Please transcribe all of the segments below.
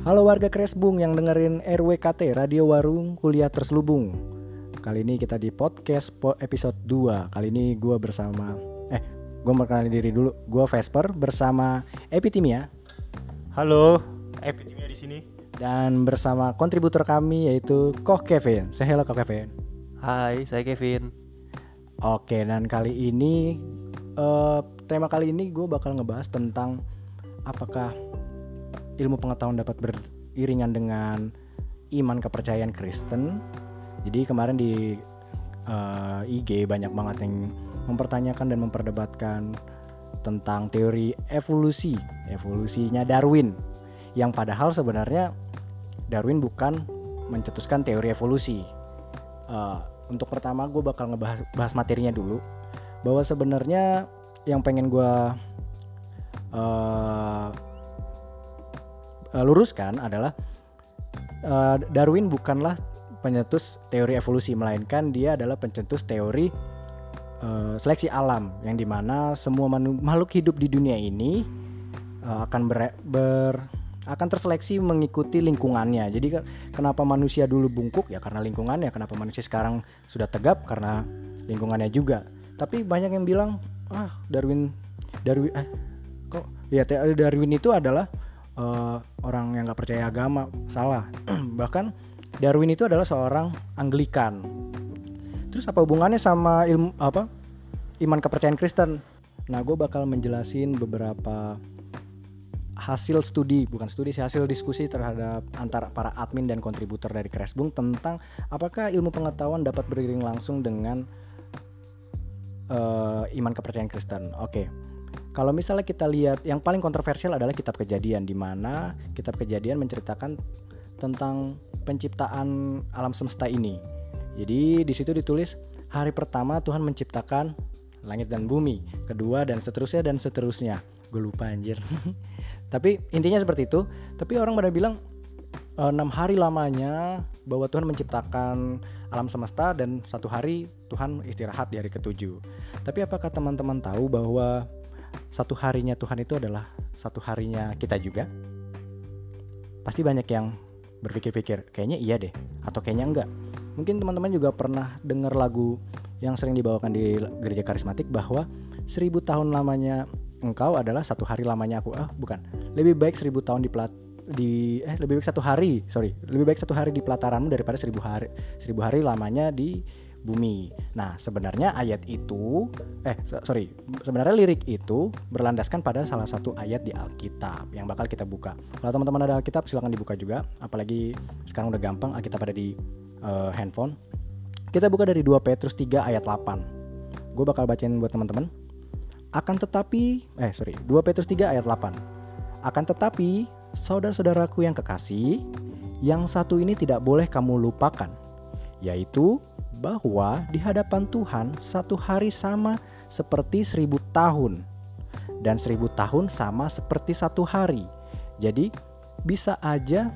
Halo warga Kresbung yang dengerin RWKT Radio Warung Kuliah Terselubung. Kali ini kita di podcast po- episode 2. Kali ini gue bersama eh gue perkenalin diri dulu. Gue Vesper bersama Epitimia Halo, Epitimia di sini. dan bersama kontributor kami yaitu Koh Kevin. Say hello Koh Kevin. Hai, saya Kevin. Oke, dan kali ini eh, tema kali ini gue bakal ngebahas tentang apakah ilmu pengetahuan dapat beriringan dengan iman kepercayaan Kristen. Jadi kemarin di eh, IG banyak banget yang mempertanyakan dan memperdebatkan tentang teori evolusi, evolusinya Darwin. Yang padahal sebenarnya Darwin bukan mencetuskan teori evolusi. Eh, untuk pertama gue bakal ngebahas bahas materinya dulu bahwa sebenarnya yang pengen gue uh, uh, luruskan adalah uh, Darwin bukanlah pencetus teori evolusi melainkan dia adalah pencetus teori uh, seleksi alam yang di mana semua makhluk hidup di dunia ini uh, akan ber, ber- akan terseleksi mengikuti lingkungannya. Jadi ke- kenapa manusia dulu bungkuk ya karena lingkungannya, kenapa manusia sekarang sudah tegap karena lingkungannya juga. Tapi banyak yang bilang ah Darwin Darwin eh kok ya Darwin itu adalah eh, orang yang nggak percaya agama salah bahkan Darwin itu adalah seorang Anglikan terus apa hubungannya sama ilmu apa iman kepercayaan Kristen nah gue bakal menjelasin beberapa hasil studi bukan studi sih hasil diskusi terhadap antara para admin dan kontributor dari Kresbung tentang apakah ilmu pengetahuan dapat beriring langsung dengan eh, iman kepercayaan Kristen. Oke. Kalau misalnya kita lihat yang paling kontroversial adalah kitab Kejadian di mana kitab Kejadian menceritakan tentang penciptaan alam semesta ini. Jadi di situ ditulis hari pertama Tuhan menciptakan langit dan bumi, kedua dan seterusnya dan seterusnya. Gue lupa anjir. Tapi intinya seperti itu. Tapi orang pada bilang eh, enam hari lamanya bahwa Tuhan menciptakan alam semesta dan satu hari Tuhan istirahat di hari ketujuh. Tapi apakah teman-teman tahu bahwa satu harinya Tuhan itu adalah satu harinya kita juga? Pasti banyak yang berpikir-pikir, kayaknya iya deh, atau kayaknya enggak. Mungkin teman-teman juga pernah dengar lagu yang sering dibawakan di gereja karismatik bahwa seribu tahun lamanya engkau adalah satu hari lamanya aku. Ah, bukan. Lebih baik seribu tahun di plat di eh lebih baik satu hari sorry lebih baik satu hari di pelataranmu daripada seribu hari seribu hari lamanya di bumi. Nah, sebenarnya ayat itu eh so- sorry, sebenarnya lirik itu berlandaskan pada salah satu ayat di Alkitab yang bakal kita buka. Kalau teman-teman ada Alkitab silahkan dibuka juga, apalagi sekarang udah gampang Alkitab ada di eh, handphone. Kita buka dari 2 Petrus 3 ayat 8. Gue bakal bacain buat teman-teman. Akan tetapi, eh sorry, 2 Petrus 3 ayat 8. Akan tetapi, saudara-saudaraku yang kekasih, yang satu ini tidak boleh kamu lupakan, yaitu bahwa di hadapan Tuhan satu hari sama seperti seribu tahun dan seribu tahun sama seperti satu hari. Jadi bisa aja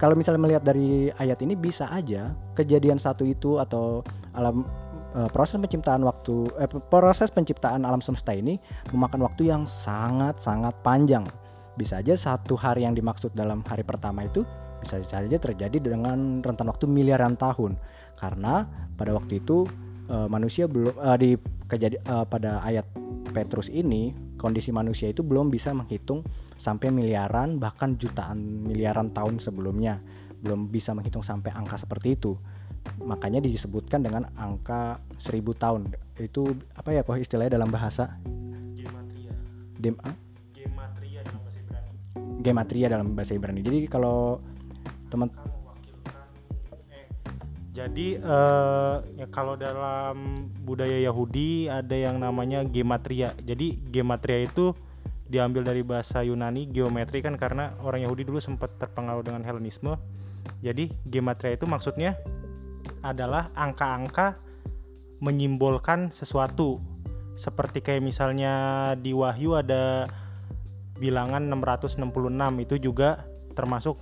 kalau misalnya melihat dari ayat ini bisa aja kejadian satu itu atau alam eh, proses penciptaan waktu eh, proses penciptaan alam semesta ini memakan waktu yang sangat sangat panjang. Bisa aja satu hari yang dimaksud dalam hari pertama itu bisa saja terjadi dengan rentan waktu miliaran tahun karena pada waktu itu eh, manusia belum eh, di kejadi eh, pada ayat Petrus ini kondisi manusia itu belum bisa menghitung sampai miliaran bahkan jutaan miliaran tahun sebelumnya belum bisa menghitung sampai angka seperti itu makanya disebutkan dengan angka seribu tahun itu apa ya kok istilahnya dalam bahasa Gematria. dem ah? Gematria dalam bahasa Ibrani. gematria dalam bahasa Ibrani jadi kalau teman Kamu jadi eh, ya kalau dalam budaya Yahudi ada yang namanya gematria. Jadi gematria itu diambil dari bahasa Yunani geometri kan karena orang Yahudi dulu sempat terpengaruh dengan Helenisme. Jadi gematria itu maksudnya adalah angka-angka menyimbolkan sesuatu. Seperti kayak misalnya di Wahyu ada bilangan 666 itu juga termasuk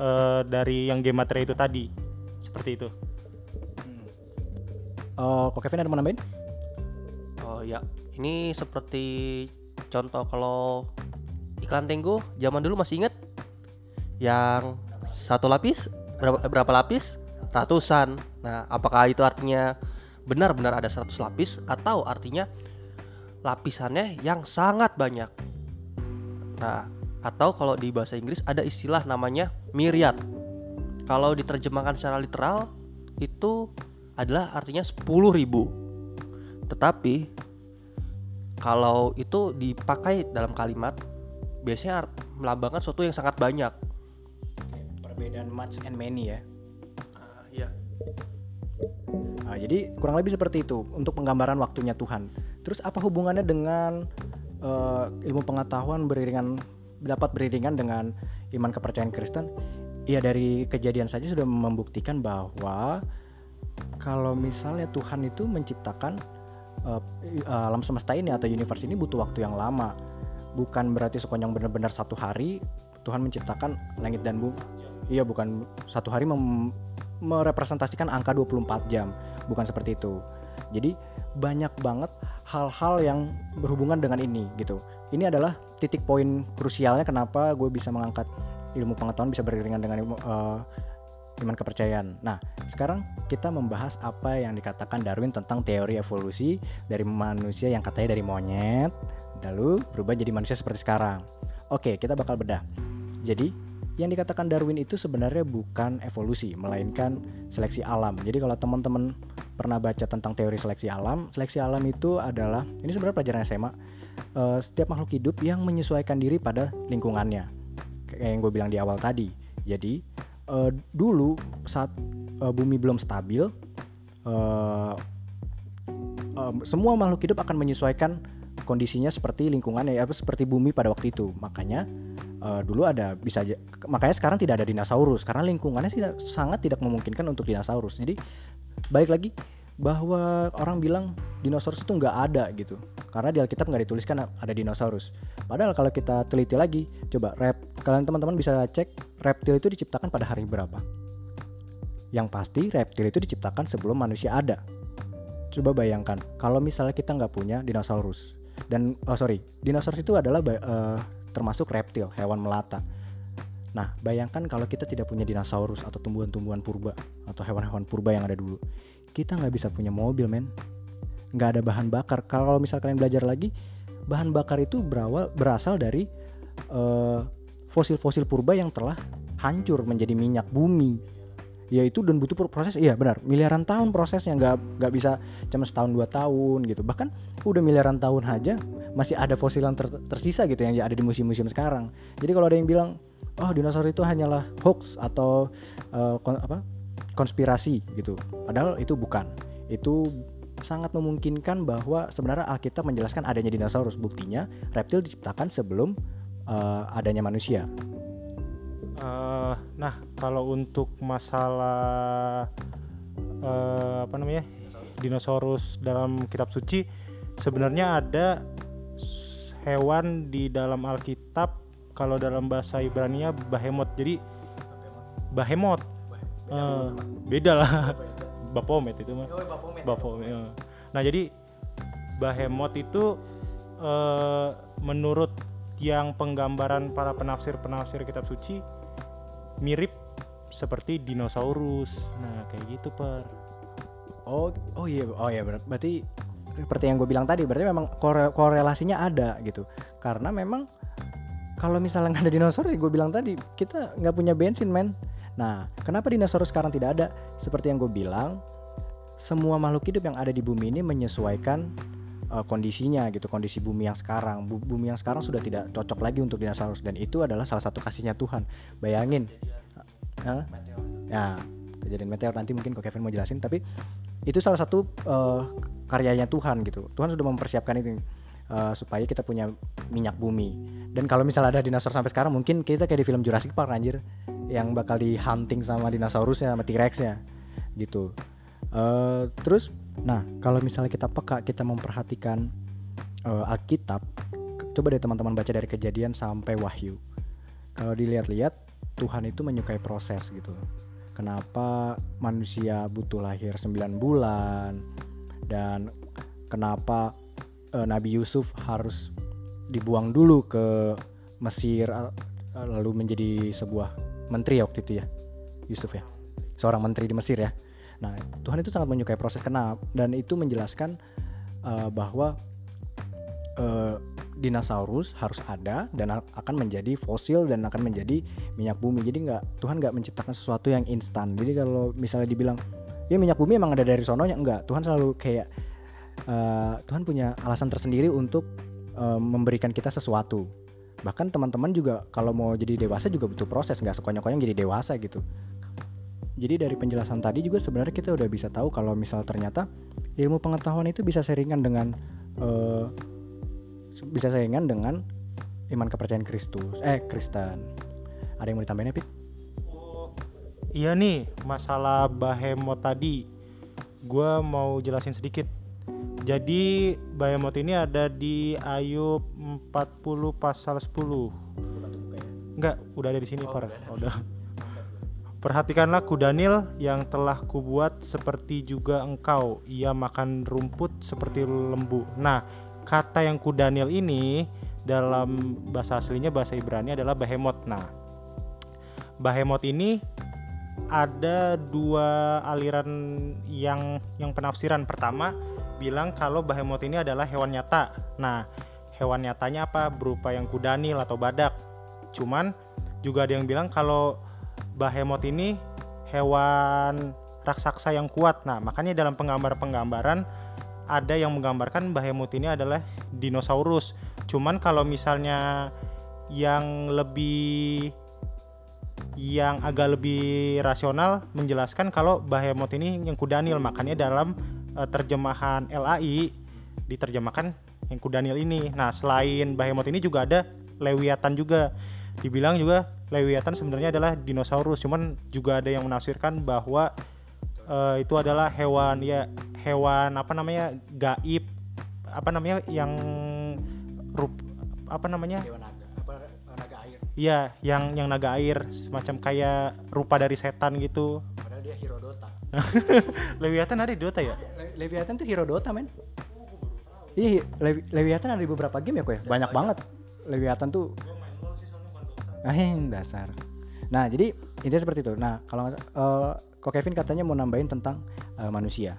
eh, dari yang gematria itu tadi. Seperti itu. oh kok Kevin ada mau nambahin Oh ya, ini seperti contoh kalau iklan Tenggo zaman dulu masih inget yang satu lapis berapa, berapa lapis? Ratusan. Nah, apakah itu artinya benar-benar ada 100 lapis atau artinya lapisannya yang sangat banyak? Nah, atau kalau di bahasa Inggris ada istilah namanya myriad. Kalau diterjemahkan secara literal itu adalah artinya 10.000. Tetapi kalau itu dipakai dalam kalimat biasanya melambangkan sesuatu yang sangat banyak. Perbedaan much and many ya. iya. Nah, jadi kurang lebih seperti itu untuk penggambaran waktunya Tuhan. Terus apa hubungannya dengan eh, ilmu pengetahuan beriringan dapat beriringan dengan iman kepercayaan Kristen? Ya dari kejadian saja sudah membuktikan bahwa kalau misalnya Tuhan itu menciptakan i- alam semesta ini atau universe ini butuh waktu yang lama. Bukan berarti sekonyong benar-benar satu hari Tuhan menciptakan langit dan bumi. Iya bukan satu hari merepresentasikan angka 24 jam bukan seperti itu. Jadi banyak banget hal-hal yang berhubungan dengan ini gitu. Ini adalah titik poin krusialnya kenapa gue bisa mengangkat ilmu pengetahuan bisa beriringan dengan ilmu, eh, iman kepercayaan. Nah, sekarang kita membahas apa yang dikatakan Darwin tentang teori evolusi dari manusia yang katanya dari monyet, lalu berubah jadi manusia seperti sekarang. Oke, kita bakal bedah. Jadi, yang dikatakan Darwin itu sebenarnya bukan evolusi, melainkan seleksi alam. Jadi kalau teman-teman pernah baca tentang teori seleksi alam, seleksi alam itu adalah ini sebenarnya pelajaran SMA. eh, setiap makhluk hidup yang menyesuaikan diri pada lingkungannya, kayak yang gue bilang di awal tadi. Jadi eh, dulu saat eh, bumi belum stabil, eh, em, semua makhluk hidup akan menyesuaikan kondisinya seperti lingkungannya, ya, seperti bumi pada waktu itu. Makanya eh, dulu ada bisa makanya sekarang tidak ada dinosaurus karena lingkungannya tidak sangat tidak memungkinkan untuk dinosaurus jadi balik lagi bahwa orang bilang dinosaurus itu nggak ada gitu. Karena di Alkitab nggak dituliskan ada dinosaurus. Padahal kalau kita teliti lagi coba rep kalian teman-teman bisa cek reptil itu diciptakan pada hari berapa? Yang pasti reptil itu diciptakan sebelum manusia ada. Coba bayangkan kalau misalnya kita nggak punya dinosaurus dan oh sorry dinosaurus itu adalah eh, termasuk reptil, hewan melata. Nah, bayangkan kalau kita tidak punya dinosaurus atau tumbuhan-tumbuhan purba atau hewan-hewan purba yang ada dulu, kita nggak bisa punya mobil, men. Nggak ada bahan bakar. Kalau misal kalian belajar lagi, bahan bakar itu berawal berasal dari eh, fosil-fosil purba yang telah hancur menjadi minyak bumi. Yaitu dan butuh proses, iya benar, miliaran tahun prosesnya nggak nggak bisa cuma setahun dua tahun gitu. Bahkan udah miliaran tahun aja masih ada fosil yang ter- tersisa gitu yang ada di museum-museum sekarang. Jadi kalau ada yang bilang, oh dinosaurus itu hanyalah hoax atau kon- apa konspirasi gitu, padahal itu bukan. Itu sangat memungkinkan bahwa sebenarnya Alkitab menjelaskan adanya dinosaurus. Buktinya reptil diciptakan sebelum eh, adanya manusia. Eh, nah, kalau untuk masalah eh, apa namanya dinosaurus dalam kitab suci, sebenarnya ada hewan di dalam Alkitab. Kalau dalam bahasa Ibrani-nya Behemoth. Jadi Behemoth. Eh, beda lah. Baphomet itu mah. Baphomet. ya. Nah, jadi Behemoth itu eh, menurut yang penggambaran para penafsir-penafsir kitab suci mirip seperti dinosaurus. Nah, kayak gitu, Per. Oh, oh iya, oh iya benar. Berarti seperti yang gue bilang tadi, berarti memang kore- korelasinya ada gitu. Karena memang kalau misalnya nggak ada dinosaurus, gue bilang tadi kita nggak punya bensin, men. Nah, kenapa dinosaurus sekarang tidak ada? Seperti yang gue bilang, semua makhluk hidup yang ada di bumi ini menyesuaikan uh, kondisinya gitu, kondisi bumi yang sekarang. Bu- bumi yang sekarang sudah tidak cocok lagi untuk dinosaurus dan itu adalah salah satu kasihnya Tuhan. Bayangin, Hah? Ya, kejadian meteor nanti mungkin kok Kevin mau jelasin tapi itu salah satu eh, karyanya Tuhan gitu. Tuhan sudah mempersiapkan ini eh, supaya kita punya minyak bumi. Dan kalau misalnya ada dinosaurus sampai sekarang mungkin kita kayak di film Jurassic Park anjir yang bakal di hunting sama dinosaurusnya sama T-Rexnya gitu. Eh, terus nah, kalau misalnya kita peka kita memperhatikan eh, Alkitab coba deh teman-teman baca dari kejadian sampai Wahyu. Kalau dilihat-lihat Tuhan itu menyukai proses gitu. Kenapa manusia butuh lahir 9 bulan dan kenapa eh, Nabi Yusuf harus dibuang dulu ke Mesir lalu menjadi sebuah menteri ya waktu itu ya Yusuf ya. Seorang menteri di Mesir ya. Nah Tuhan itu sangat menyukai proses kenapa dan itu menjelaskan uh, bahwa uh, dinosaurus harus ada dan akan menjadi fosil dan akan menjadi minyak bumi. Jadi nggak Tuhan nggak menciptakan sesuatu yang instan. Jadi kalau misalnya dibilang ya minyak bumi emang ada dari sononya enggak Tuhan selalu kayak uh, Tuhan punya alasan tersendiri untuk uh, memberikan kita sesuatu bahkan teman-teman juga kalau mau jadi dewasa juga butuh proses nggak sekonyong-konyong jadi dewasa gitu. Jadi dari penjelasan tadi juga sebenarnya kita udah bisa tahu kalau misal ternyata ilmu pengetahuan itu bisa seringan dengan uh, bisa saingan dengan iman kepercayaan Kristus eh Kristen. Ada yang mau ditambahin ya Pit? Oh, iya nih masalah Bahemot tadi. Gue mau jelasin sedikit jadi Bahemot ini ada di Ayub 40 pasal 10 Enggak, udah ada di sini oh, Par. Udah. Perhatikanlah Daniel yang telah kubuat seperti juga engkau. Ia makan rumput seperti lembu. Nah, kata yang ku Daniel ini dalam bahasa aslinya bahasa Ibrani adalah Behemoth. Nah, Behemoth ini ada dua aliran yang yang penafsiran. Pertama bilang kalau Behemoth ini adalah hewan nyata. Nah, hewan nyatanya apa? Berupa yang kudanil atau badak. Cuman juga ada yang bilang kalau Behemoth ini hewan raksasa yang kuat. Nah, makanya dalam penggambar-penggambaran ada yang menggambarkan Behemoth ini adalah dinosaurus. Cuman kalau misalnya yang lebih yang agak lebih rasional menjelaskan kalau Behemoth ini yang kudanil makanya dalam uh, terjemahan LAI diterjemahkan yang kudanil ini. Nah, selain Behemoth ini juga ada Lewiatan juga. Dibilang juga Lewiatan sebenarnya adalah dinosaurus, cuman juga ada yang menafsirkan bahwa uh, itu adalah hewan ya hewan apa namanya gaib apa namanya yang rup apa namanya hewan naga apa naga air iya yang yang naga air semacam kayak rupa dari setan gitu dia hero Dota Leviathan ada di Dota ya Le Leviathan tuh hero Dota men iya Le Leviathan ada di beberapa game ya kok ya banyak banget Leviathan tuh ah dasar nah jadi intinya seperti itu nah kalau uh, Kok Kevin katanya mau nambahin tentang uh, manusia.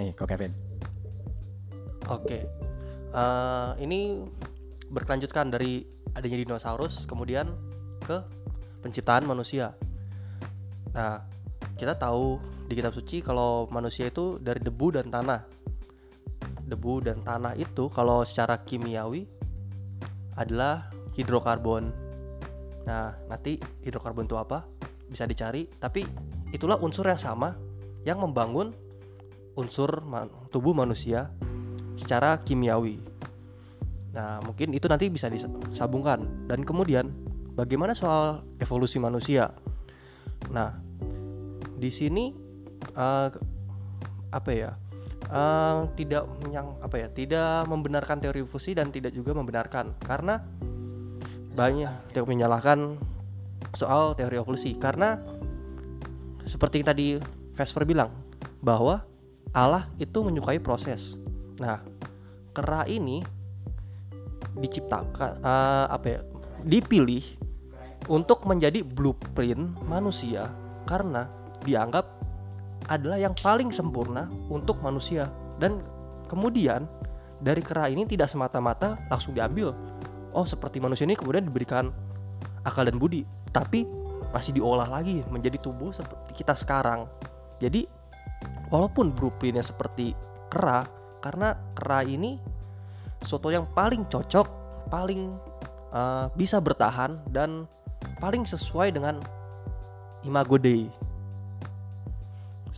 Nih, kok Kevin. Oke. Uh, ini berkelanjutkan dari adanya dinosaurus kemudian ke penciptaan manusia. Nah, kita tahu di kitab suci kalau manusia itu dari debu dan tanah. Debu dan tanah itu kalau secara kimiawi adalah hidrokarbon. Nah, nanti hidrokarbon itu apa? Bisa dicari, tapi itulah unsur yang sama yang membangun unsur tubuh manusia secara kimiawi. Nah, mungkin itu nanti bisa disambungkan. Dan kemudian, bagaimana soal evolusi manusia? Nah, di sini uh, apa ya? Uh, tidak yang apa ya? Tidak membenarkan teori evolusi dan tidak juga membenarkan karena banyak tidak menyalahkan soal teori evolusi karena seperti yang tadi Vesper bilang bahwa Allah itu menyukai proses. Nah, kera ini diciptakan uh, apa ya? dipilih untuk menjadi blueprint manusia karena dianggap adalah yang paling sempurna untuk manusia dan kemudian dari kera ini tidak semata-mata langsung diambil oh seperti manusia ini kemudian diberikan akal dan budi tapi masih diolah lagi menjadi tubuh seperti kita sekarang. Jadi walaupun blueprintnya seperti kera, karena kera ini soto yang paling cocok, paling uh, bisa bertahan dan paling sesuai dengan imago Dei.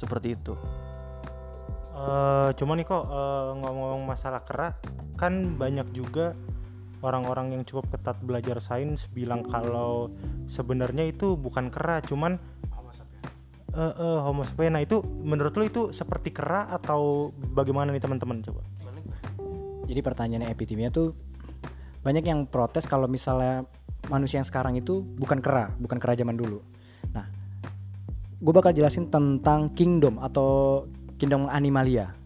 Seperti itu. Uh, cuman nih kok uh, ngomong-ngomong masalah kera, kan banyak juga orang-orang yang cukup ketat belajar sains bilang kalau sebenarnya itu bukan kera cuman homo sapiens. Uh, uh, homo sapiens. Nah itu menurut lo itu seperti kera atau bagaimana nih teman-teman coba? Jadi pertanyaannya epitimia tuh banyak yang protes kalau misalnya manusia yang sekarang itu bukan kera, bukan kera zaman dulu. Nah, gue bakal jelasin tentang kingdom atau kingdom animalia.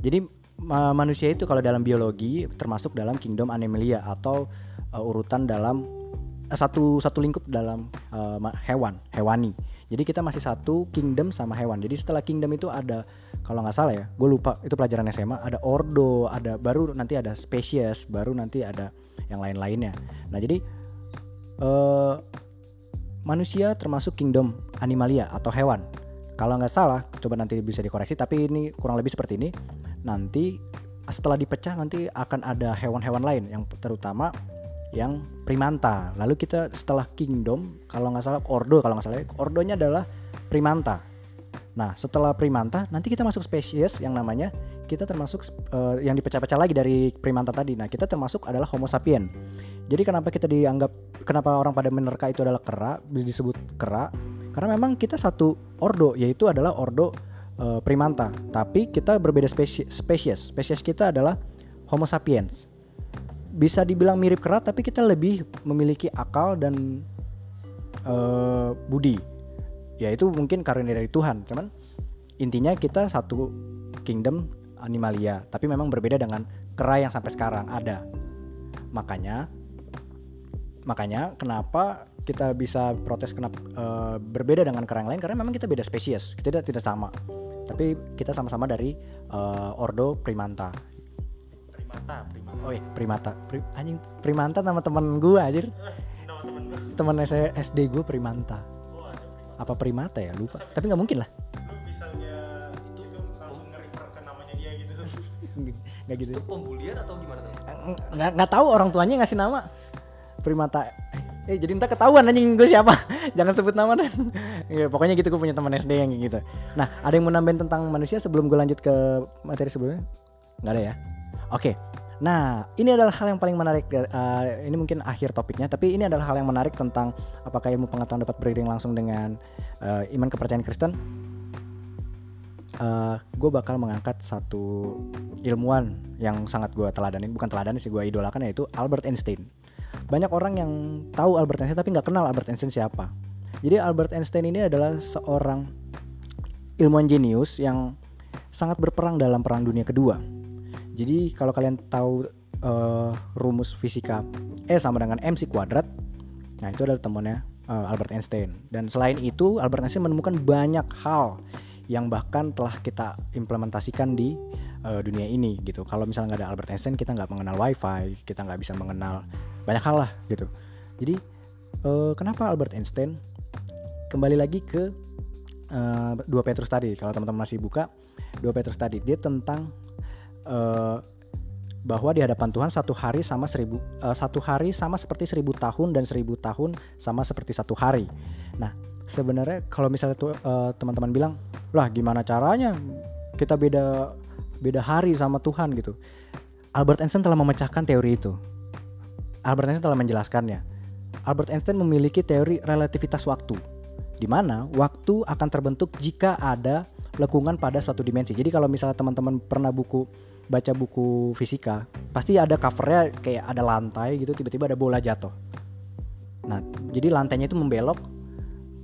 Jadi manusia itu kalau dalam biologi termasuk dalam kingdom Animalia atau uh, urutan dalam eh, satu satu lingkup dalam ma- hewan hewani. Jadi kita masih satu kingdom sama hewan. Jadi setelah kingdom itu ada kalau nggak salah ya gue lupa itu pelajaran SMA ada ordo ada baru nanti ada species baru nanti ada yang lain-lainnya. Nah jadi eh manusia termasuk kingdom animalia atau hewan. Kalau nggak salah, coba nanti bisa dikoreksi. Tapi ini kurang lebih seperti ini. Nanti setelah dipecah nanti akan ada hewan-hewan lain yang terutama yang primata. Lalu kita setelah kingdom, kalau nggak salah ordo, kalau nggak salah ordonya adalah primata. Nah setelah primata nanti kita masuk spesies yang namanya kita termasuk eh, yang dipecah-pecah lagi dari primata tadi. Nah kita termasuk adalah Homo sapien. Jadi kenapa kita dianggap kenapa orang pada menerka itu adalah kera disebut kera? Karena memang kita satu ordo yaitu adalah ordo eh, primata. Tapi kita berbeda spesies. Spesies Spesies kita adalah Homo sapiens. Bisa dibilang mirip kera tapi kita lebih memiliki akal dan eh, budi. Ya itu mungkin karunia dari Tuhan. Cuman intinya kita satu kingdom animalia, tapi memang berbeda dengan kera yang sampai sekarang ada. Makanya makanya kenapa kita bisa protes kenapa eh, berbeda dengan kera yang lain? Karena memang kita beda spesies kita tidak tidak sama. Tapi kita sama-sama dari eh, ordo primata primata primata oh iya primata. Pri- anjing primata nama teman gua anjir. Nama teman SD gua primata oh primata apa primata ya? Lupa. Tapi nggak mungkin lah nggak gitu. Itu pembulian atau gimana tuh? nggak nggak tahu orang tuanya ngasih nama. Primata. Eh jadi entah ketahuan anjing gue siapa. Jangan sebut nama dan Ya, pokoknya gitu gue punya teman SD yang gitu. Nah ada yang mau nambahin tentang manusia sebelum gue lanjut ke materi sebelumnya? Nggak ada ya? Oke. Nah ini adalah hal yang paling menarik eh, ini mungkin akhir topiknya tapi ini adalah hal yang menarik tentang apakah ilmu pengetahuan dapat beriring langsung dengan eh, iman kepercayaan Kristen gue bakal mengangkat satu ilmuwan yang sangat gue teladanin bukan teladanin sih gue idolakan yaitu Albert Einstein. Banyak orang yang tahu Albert Einstein tapi nggak kenal Albert Einstein siapa. Jadi Albert Einstein ini adalah seorang ilmuwan jenius yang sangat berperang dalam perang dunia kedua. Jadi kalau kalian tahu eh, rumus fisika E sama dengan mc kuadrat nah itu adalah temannya eh, Albert Einstein. Dan selain itu Albert Einstein menemukan banyak hal yang bahkan telah kita implementasikan di eh, dunia ini gitu. Kalau misalnya nggak ada Albert Einstein, kita nggak mengenal WiFi, kita nggak bisa mengenal banyak hal lah gitu. Jadi eh, kenapa Albert Einstein? Kembali lagi ke dua Petrus tadi. Kalau teman-teman masih buka dua Petrus tadi, dia tentang eh, bahwa di hadapan Tuhan satu hari sama seribu eh, satu hari sama seperti seribu tahun dan seribu tahun sama seperti satu hari. Nah sebenarnya kalau misalnya tuh eh, teman-teman bilang lah gimana caranya kita beda beda hari sama Tuhan gitu. Albert Einstein telah memecahkan teori itu. Albert Einstein telah menjelaskannya. Albert Einstein memiliki teori relativitas waktu, di mana waktu akan terbentuk jika ada lekungan pada suatu dimensi. Jadi kalau misalnya teman-teman pernah buku baca buku fisika, pasti ada covernya kayak ada lantai gitu, tiba-tiba ada bola jatuh. Nah, jadi lantainya itu membelok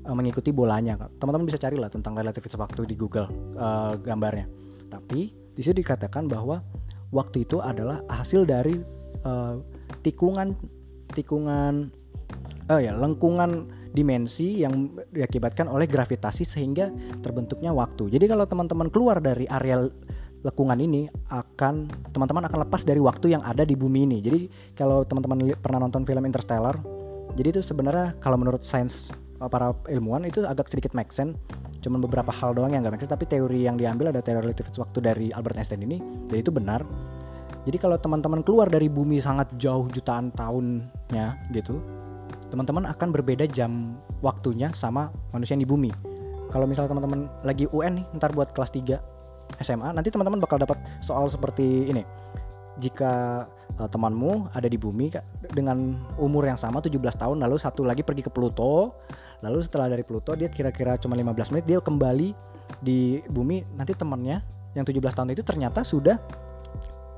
eh, mengikuti bolanya. Teman-teman bisa carilah tentang relativitas waktu di Google eh, gambarnya. Tapi di situ dikatakan bahwa waktu itu adalah hasil dari eh, tikungan tikungan oh ya lengkungan dimensi yang diakibatkan oleh gravitasi sehingga terbentuknya waktu. Jadi kalau teman-teman keluar dari area lekungan ini akan teman-teman akan lepas dari waktu yang ada di bumi ini. Jadi kalau teman-teman pernah nonton film Interstellar, jadi itu sebenarnya kalau menurut sains uh, para ilmuwan itu agak sedikit make sense. Cuman beberapa hal doang yang gak make sense, tapi teori yang diambil ada teori relativitas waktu dari Albert Einstein ini, jadi itu benar. Jadi kalau teman-teman keluar dari bumi sangat jauh jutaan tahunnya gitu, teman-teman akan berbeda jam waktunya sama manusia yang di bumi. Kalau misalnya teman-teman lagi UN nih, ntar buat kelas 3 SMA, nanti teman-teman bakal dapat soal seperti ini. Jika uh, temanmu ada di bumi dengan umur yang sama 17 tahun lalu satu lagi pergi ke Pluto, lalu setelah dari Pluto dia kira-kira cuma 15 menit dia kembali di bumi, nanti temannya yang 17 tahun itu ternyata sudah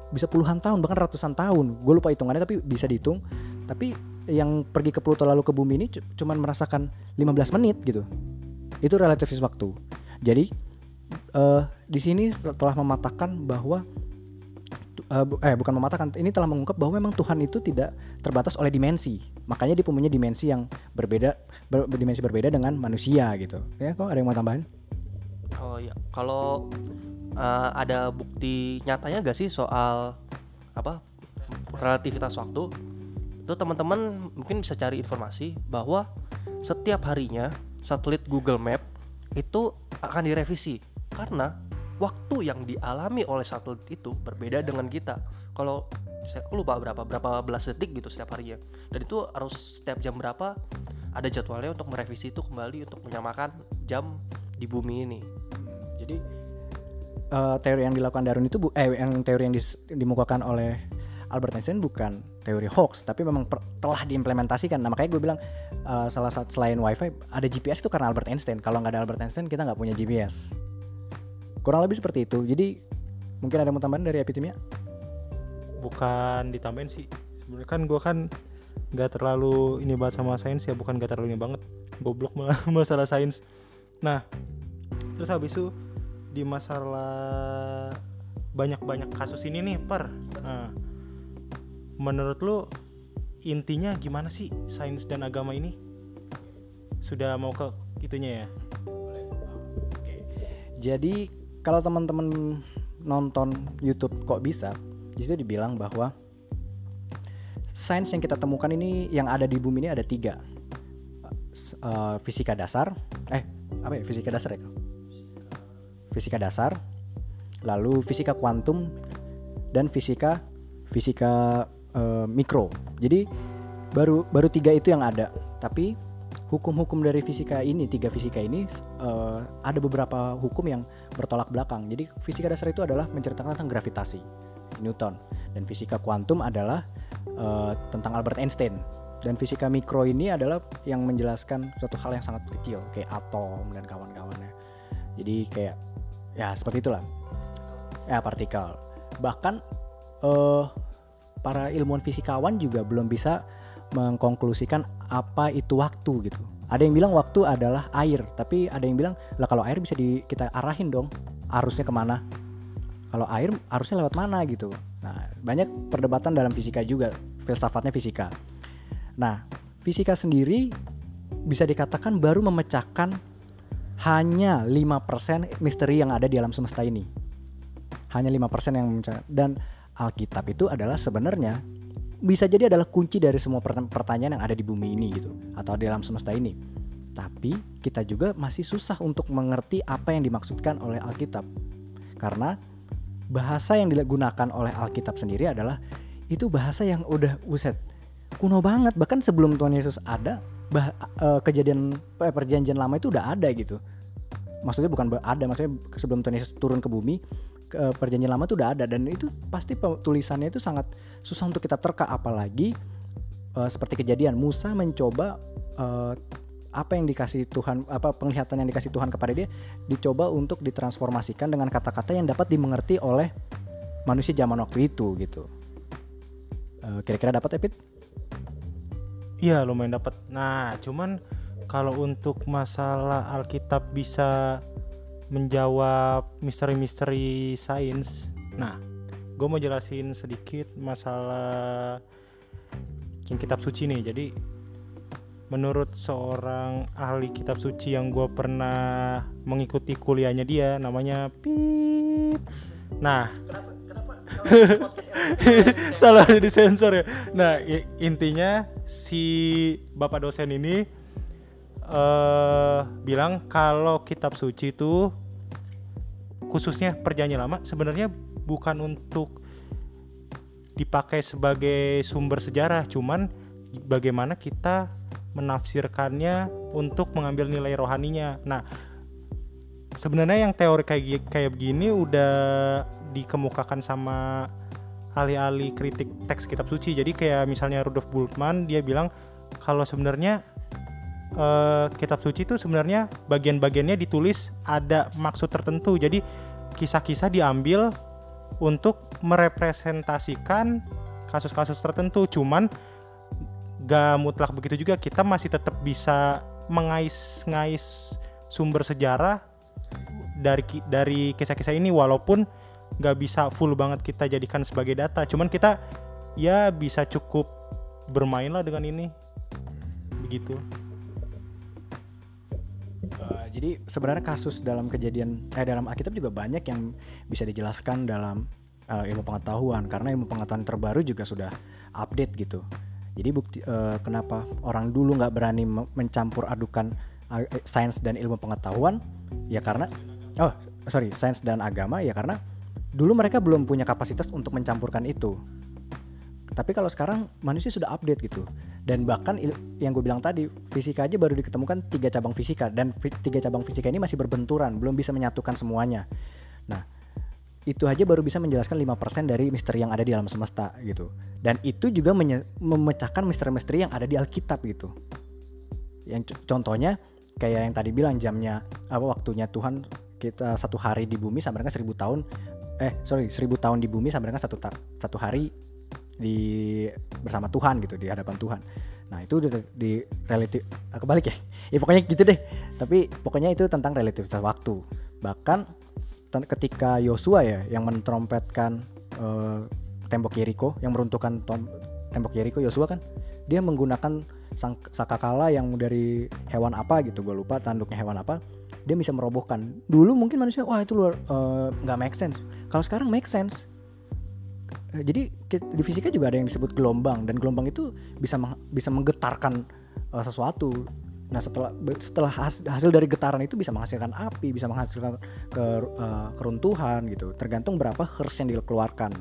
bisa puluhan tahun bahkan ratusan tahun. Gue lupa hitungannya tapi bisa dihitung. Tapi yang pergi ke Pluto lalu ke bumi ini cu- cuman merasakan 15 menit gitu. Itu relativitas waktu. Jadi eh di sini telah mematahkan bahwa eh, eh bukan mematahkan ini telah mengungkap bahwa memang Tuhan itu tidak terbatas oleh dimensi. Makanya dia punya dimensi yang berbeda ber- berdimensi berbeda dengan manusia gitu. Ya kok ada yang mau tambahin? Oh iya, kalau uh, ada bukti nyatanya gak sih soal apa relativitas waktu? Itu teman-teman mungkin bisa cari informasi bahwa setiap harinya satelit Google Map itu akan direvisi. Karena waktu yang dialami oleh satelit itu berbeda dengan kita. Kalau saya lupa berapa berapa belas detik gitu setiap harinya. Dan itu harus setiap jam berapa ada jadwalnya untuk merevisi itu kembali untuk menyamakan jam di bumi ini. jadi eh, teori yang dilakukan Darwin itu bu- eh yang teori yang dis- dimukakan oleh Albert Einstein bukan teori hoax tapi memang telah diimplementasikan nah makanya gue bilang eh, salah satu selain wifi ada GPS itu karena Albert Einstein kalau nggak ada Albert Einstein kita nggak punya GPS kurang lebih seperti itu. Jadi mungkin ada mau tambahan dari Epitimia? Bukan ditambahin sih. Sebenarnya kan gue kan nggak terlalu ini banget sama sains ya. Bukan nggak terlalu ini banget. Goblok malah masalah sains. Nah terus habis itu di masalah banyak-banyak kasus ini nih per. Nah, menurut lu intinya gimana sih sains dan agama ini? Sudah mau ke itunya ya? Jadi kalau teman-teman nonton YouTube kok bisa, di situ dibilang bahwa sains yang kita temukan ini yang ada di bumi ini ada tiga, eh, fisika dasar, eh apa ya fisika dasar ya? Fisika dasar, lalu fisika kuantum dan fisika fisika eh, mikro. Jadi baru baru tiga itu yang ada, tapi hukum-hukum dari fisika ini tiga fisika ini eh, ada beberapa hukum yang bertolak belakang. Jadi fisika dasar itu adalah menceritakan tentang gravitasi Newton. Dan fisika kuantum adalah eh, tentang Albert Einstein. Dan fisika mikro ini adalah yang menjelaskan suatu hal yang sangat kecil kayak atom dan kawan-kawannya. Jadi kayak ya seperti itulah. Ya partikel. Bahkan eh para ilmuwan fisikawan juga belum bisa mengkonklusikan apa itu waktu gitu. Ada yang bilang waktu adalah air, tapi ada yang bilang lah kalau air bisa di, kita arahin dong arusnya ke mana. Kalau air arusnya lewat mana gitu. Nah banyak perdebatan dalam fisika juga, filsafatnya fisika. Nah fisika sendiri bisa dikatakan baru memecahkan hanya 5% misteri yang ada di alam semesta ini. Hanya 5% yang. Dan Alkitab itu adalah sebenarnya bisa jadi adalah kunci dari semua perta- pertanyaan yang ada di bumi ini gitu atau di alam semesta ini. Tapi kita juga masih susah untuk mengerti apa yang dimaksudkan oleh Alkitab. Karena bahasa yang digunakan oleh Alkitab sendiri adalah itu bahasa yang udah uset kuno banget bahkan sebelum Tuhan Yesus ada bah, eh, kejadian eh, perjanjian lama itu udah ada gitu. Maksudnya bukan ada maksudnya sebelum Tuhan Yesus turun ke bumi ke perjanjian lama itu udah ada dan itu pasti tulisannya itu sangat susah untuk kita terka apalagi eh, seperti kejadian Musa mencoba eh, apa yang dikasih Tuhan apa penglihatan yang dikasih Tuhan kepada dia dicoba untuk ditransformasikan dengan kata-kata yang dapat dimengerti oleh manusia zaman waktu itu gitu Eh, kira-kira dapat Epit? Iya lumayan dapat. Nah cuman kalau untuk masalah Alkitab bisa menjawab misteri-misteri sains, nah gue mau jelasin sedikit masalah kitab suci nih. Jadi menurut seorang ahli kitab suci yang gue pernah mengikuti kuliahnya dia, namanya Pip. Nah salah di sensor ya. Nah intinya si bapak dosen ini eh bilang kalau kitab suci itu khususnya perjanjian lama sebenarnya bukan untuk dipakai sebagai sumber sejarah, cuman bagaimana kita menafsirkannya untuk mengambil nilai rohaninya. Nah, sebenarnya yang teori kayak kayak begini udah dikemukakan sama ahli-ahli kritik teks kitab suci. Jadi kayak misalnya Rudolf Bultmann dia bilang kalau sebenarnya eh, kitab suci itu sebenarnya bagian-bagiannya ditulis ada maksud tertentu. Jadi kisah-kisah diambil untuk merepresentasikan kasus-kasus tertentu. Cuman gak mutlak begitu juga. Kita masih tetap bisa mengais-ngais sumber sejarah dari dari kisah-kisah ini walaupun nggak bisa full banget kita jadikan sebagai data cuman kita ya bisa cukup bermain lah dengan ini begitu jadi sebenarnya kasus dalam kejadian eh dalam Alkitab juga banyak yang bisa dijelaskan dalam uh, ilmu pengetahuan karena ilmu pengetahuan terbaru juga sudah update gitu. Jadi bukti uh, kenapa orang dulu nggak berani me- mencampur adukan eh, sains dan ilmu pengetahuan ya karena oh sorry sains dan agama ya karena dulu mereka belum punya kapasitas untuk mencampurkan itu. Tapi kalau sekarang manusia sudah update gitu dan bahkan yang gue bilang tadi fisika aja baru diketemukan tiga cabang fisika dan tiga cabang fisika ini masih berbenturan belum bisa menyatukan semuanya. Nah itu aja baru bisa menjelaskan 5% dari misteri yang ada di alam semesta gitu. Dan itu juga memecahkan misteri-misteri yang ada di Alkitab gitu. Yang co- contohnya kayak yang tadi bilang jamnya apa waktunya Tuhan kita satu hari di bumi sama dengan seribu tahun eh sorry seribu tahun di bumi sama dengan satu satu hari di bersama Tuhan gitu di hadapan Tuhan. Nah itu di, di relatif kebalik ya. Ya pokoknya gitu deh. Tapi pokoknya itu tentang relativitas waktu. Bahkan ketika Yosua ya yang mentrompetkan eh, tembok Yeriko yang meruntuhkan tembok Yeriko Yosua kan dia menggunakan sang sakakala yang dari hewan apa gitu gue lupa tanduknya hewan apa dia bisa merobohkan dulu mungkin manusia wah itu luar eh, nggak make sense kalau sekarang make sense jadi ki- di fisika juga ada yang disebut gelombang dan gelombang itu bisa meng- bisa menggetarkan eh, sesuatu. Nah setelah setelah has- hasil dari getaran itu bisa menghasilkan api, bisa menghasilkan ke, eh, keruntuhan gitu. Tergantung berapa hertz yang dikeluarkan.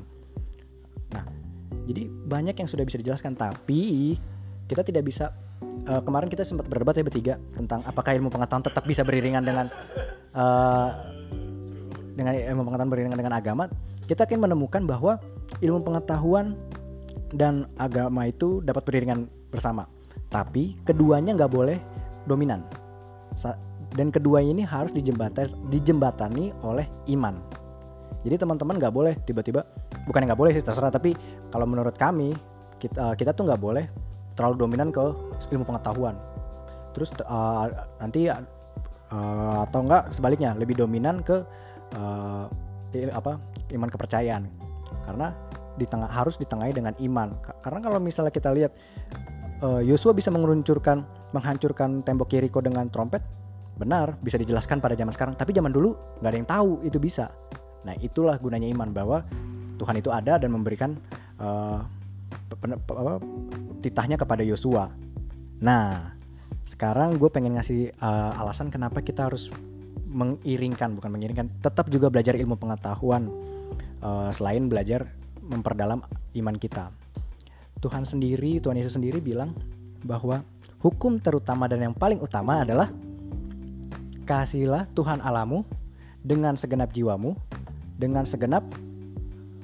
Nah jadi banyak yang sudah bisa dijelaskan tapi kita tidak bisa eh, kemarin kita sempat berdebat ya bertiga tentang apakah ilmu pengetahuan tetap bisa beriringan dengan eh, dengan ilmu pengetahuan beriringan dengan agama, kita akan menemukan bahwa ilmu pengetahuan dan agama itu dapat beriringan bersama. Tapi keduanya nggak boleh dominan. Dan kedua ini harus dijembatani, dijembatani oleh iman. Jadi teman-teman nggak boleh tiba-tiba, bukan nggak boleh sih terserah. Tapi kalau menurut kami kita kita tuh nggak boleh terlalu dominan ke ilmu pengetahuan. Terus uh, nanti uh, atau enggak sebaliknya lebih dominan ke uh, apa iman kepercayaan karena di tengah harus ditengahi dengan iman. Ka- karena kalau misalnya kita lihat uh, Yosua bisa mengeluncurkan menghancurkan tembok Yeriko dengan trompet benar bisa dijelaskan pada zaman sekarang. Tapi zaman dulu nggak ada yang tahu itu bisa. Nah itulah gunanya iman bahwa Tuhan itu ada dan memberikan uh, titahnya kepada Yosua. Nah sekarang gue pengen ngasih uh, alasan kenapa kita harus mengiringkan bukan mengiringkan tetap juga belajar ilmu pengetahuan uh, selain belajar memperdalam iman kita Tuhan sendiri Tuhan Yesus sendiri bilang bahwa hukum terutama dan yang paling utama adalah kasihilah Tuhan Alamu dengan segenap jiwamu dengan segenap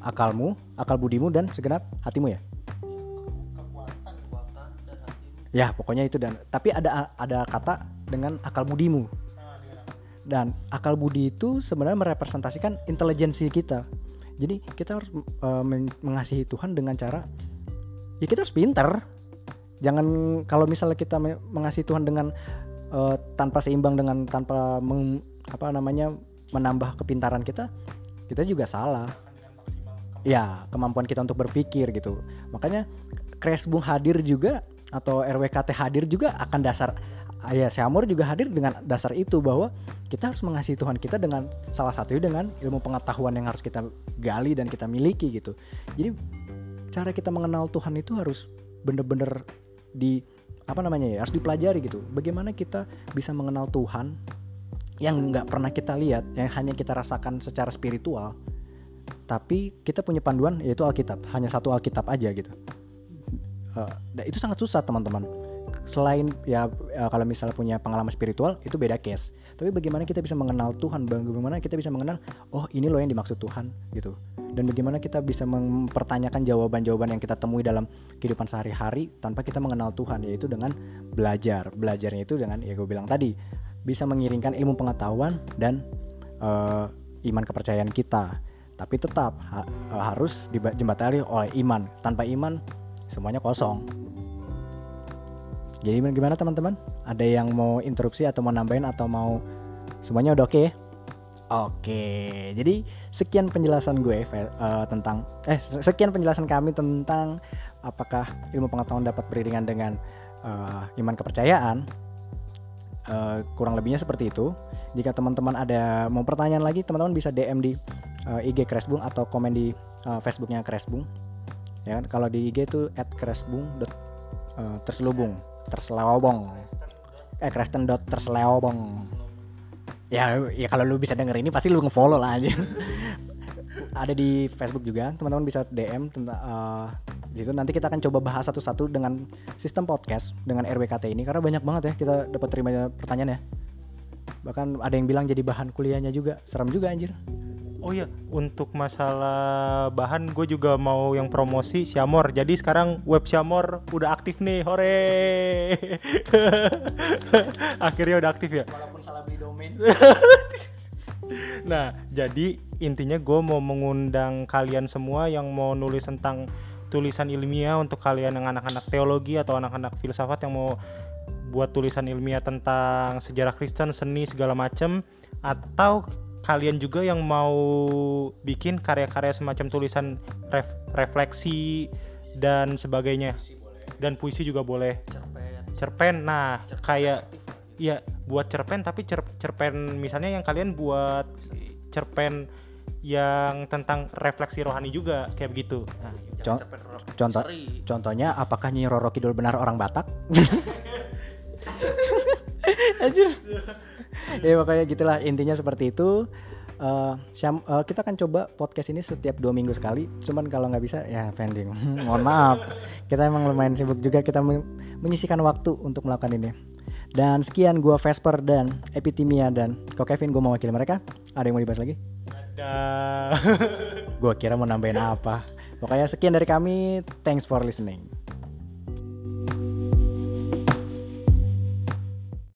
akalmu akal budimu dan segenap hatimu ya Ya, pokoknya itu dan tapi ada ada kata dengan akal budimu. Dan akal budi itu sebenarnya merepresentasikan intelijensi kita. Jadi kita harus uh, men- mengasihi Tuhan dengan cara ya kita harus pinter. Jangan kalau misalnya kita me- mengasihi Tuhan dengan uh, tanpa seimbang dengan tanpa meng- apa namanya menambah kepintaran kita, kita juga salah. Ya, kemampuan kita untuk berpikir gitu. Makanya Kresbung hadir juga atau RWKT hadir juga akan dasar ya Syamur juga hadir dengan dasar itu bahwa kita harus mengasihi Tuhan kita dengan salah satunya dengan ilmu pengetahuan yang harus kita gali dan kita miliki gitu. Jadi cara kita mengenal Tuhan itu harus bener-bener di apa namanya ya harus dipelajari gitu. Bagaimana kita bisa mengenal Tuhan yang nggak pernah kita lihat, yang hanya kita rasakan secara spiritual, tapi kita punya panduan yaitu Alkitab, hanya satu Alkitab aja gitu. Dan itu sangat susah teman-teman. Selain ya eh, kalau misalnya punya pengalaman spiritual itu beda case. Tapi bagaimana kita bisa mengenal Tuhan? Bagaimana kita bisa mengenal oh ini loh yang dimaksud Tuhan gitu. Dan bagaimana kita bisa mempertanyakan jawaban-jawaban yang kita temui dalam kehidupan sehari-hari tanpa kita mengenal Tuhan yaitu dengan belajar. Belajarnya itu dengan ya gue bilang tadi bisa mengiringkan ilmu pengetahuan dan eh, iman kepercayaan kita. Tapi tetap ha- eh, harus dijembatani oleh iman. Tanpa iman semuanya kosong. Jadi gimana teman-teman? Ada yang mau interupsi atau mau nambahin atau mau semuanya udah oke ya? Oke, jadi sekian penjelasan gue eh, tentang eh sekian penjelasan kami tentang apakah ilmu pengetahuan dapat beriringan dengan eh, iman kepercayaan. Eh, kurang lebihnya seperti itu. Jika teman-teman ada mau pertanyaan lagi, teman-teman bisa DM di eh, IG Kresbung atau komen di eh, Facebooknya Kresbung. Ya? Kalau di IG itu @kresbung eh, terselubung, terselewobong. Eh Kristen dot terselewobong ya ya kalau lu bisa denger ini pasti lu ngefollow lah aja ada di Facebook juga teman-teman bisa DM tentang di situ. Nanti kita akan coba bahas satu-satu dengan sistem podcast dengan RWKT ini. Karena banyak banget ya kita dapat terima pertanyaan ya. Bahkan ada yang bilang jadi bahan kuliahnya juga. Serem juga anjir Oh iya, untuk masalah bahan gue juga mau yang promosi Syamor. Jadi sekarang web Syamor udah aktif nih, hore. Akhirnya udah aktif ya. walaupun salah beli domain Nah, jadi intinya gue mau mengundang kalian semua yang mau nulis tentang tulisan ilmiah untuk kalian yang anak-anak teologi atau anak-anak filsafat yang mau buat tulisan ilmiah tentang sejarah Kristen, seni segala macem atau kalian juga yang mau bikin karya-karya semacam tulisan ref- refleksi dan sebagainya. Dan puisi juga boleh. Cerpen. Nah kayak ya buat cerpen tapi cer- cerpen misalnya yang kalian buat cerpen yang tentang refleksi rohani juga kayak begitu nah, Con- contoh contohnya apakah Nyi Roro Kidul benar orang Batak? Anjir ya makanya gitulah intinya seperti itu. Eh, Syam- eh, kita akan coba podcast ini setiap dua minggu sekali. Cuman kalau nggak bisa ya pending. Mohon maaf. Kita emang lumayan sibuk juga kita men- menyisikan waktu untuk melakukan ini. Dan sekian gua Vesper dan Epitimia dan kok Kevin gua mewakili mereka. Ada yang mau dibahas lagi? Ada. Gua kira mau nambahin apa. Pokoknya sekian dari kami. Thanks for listening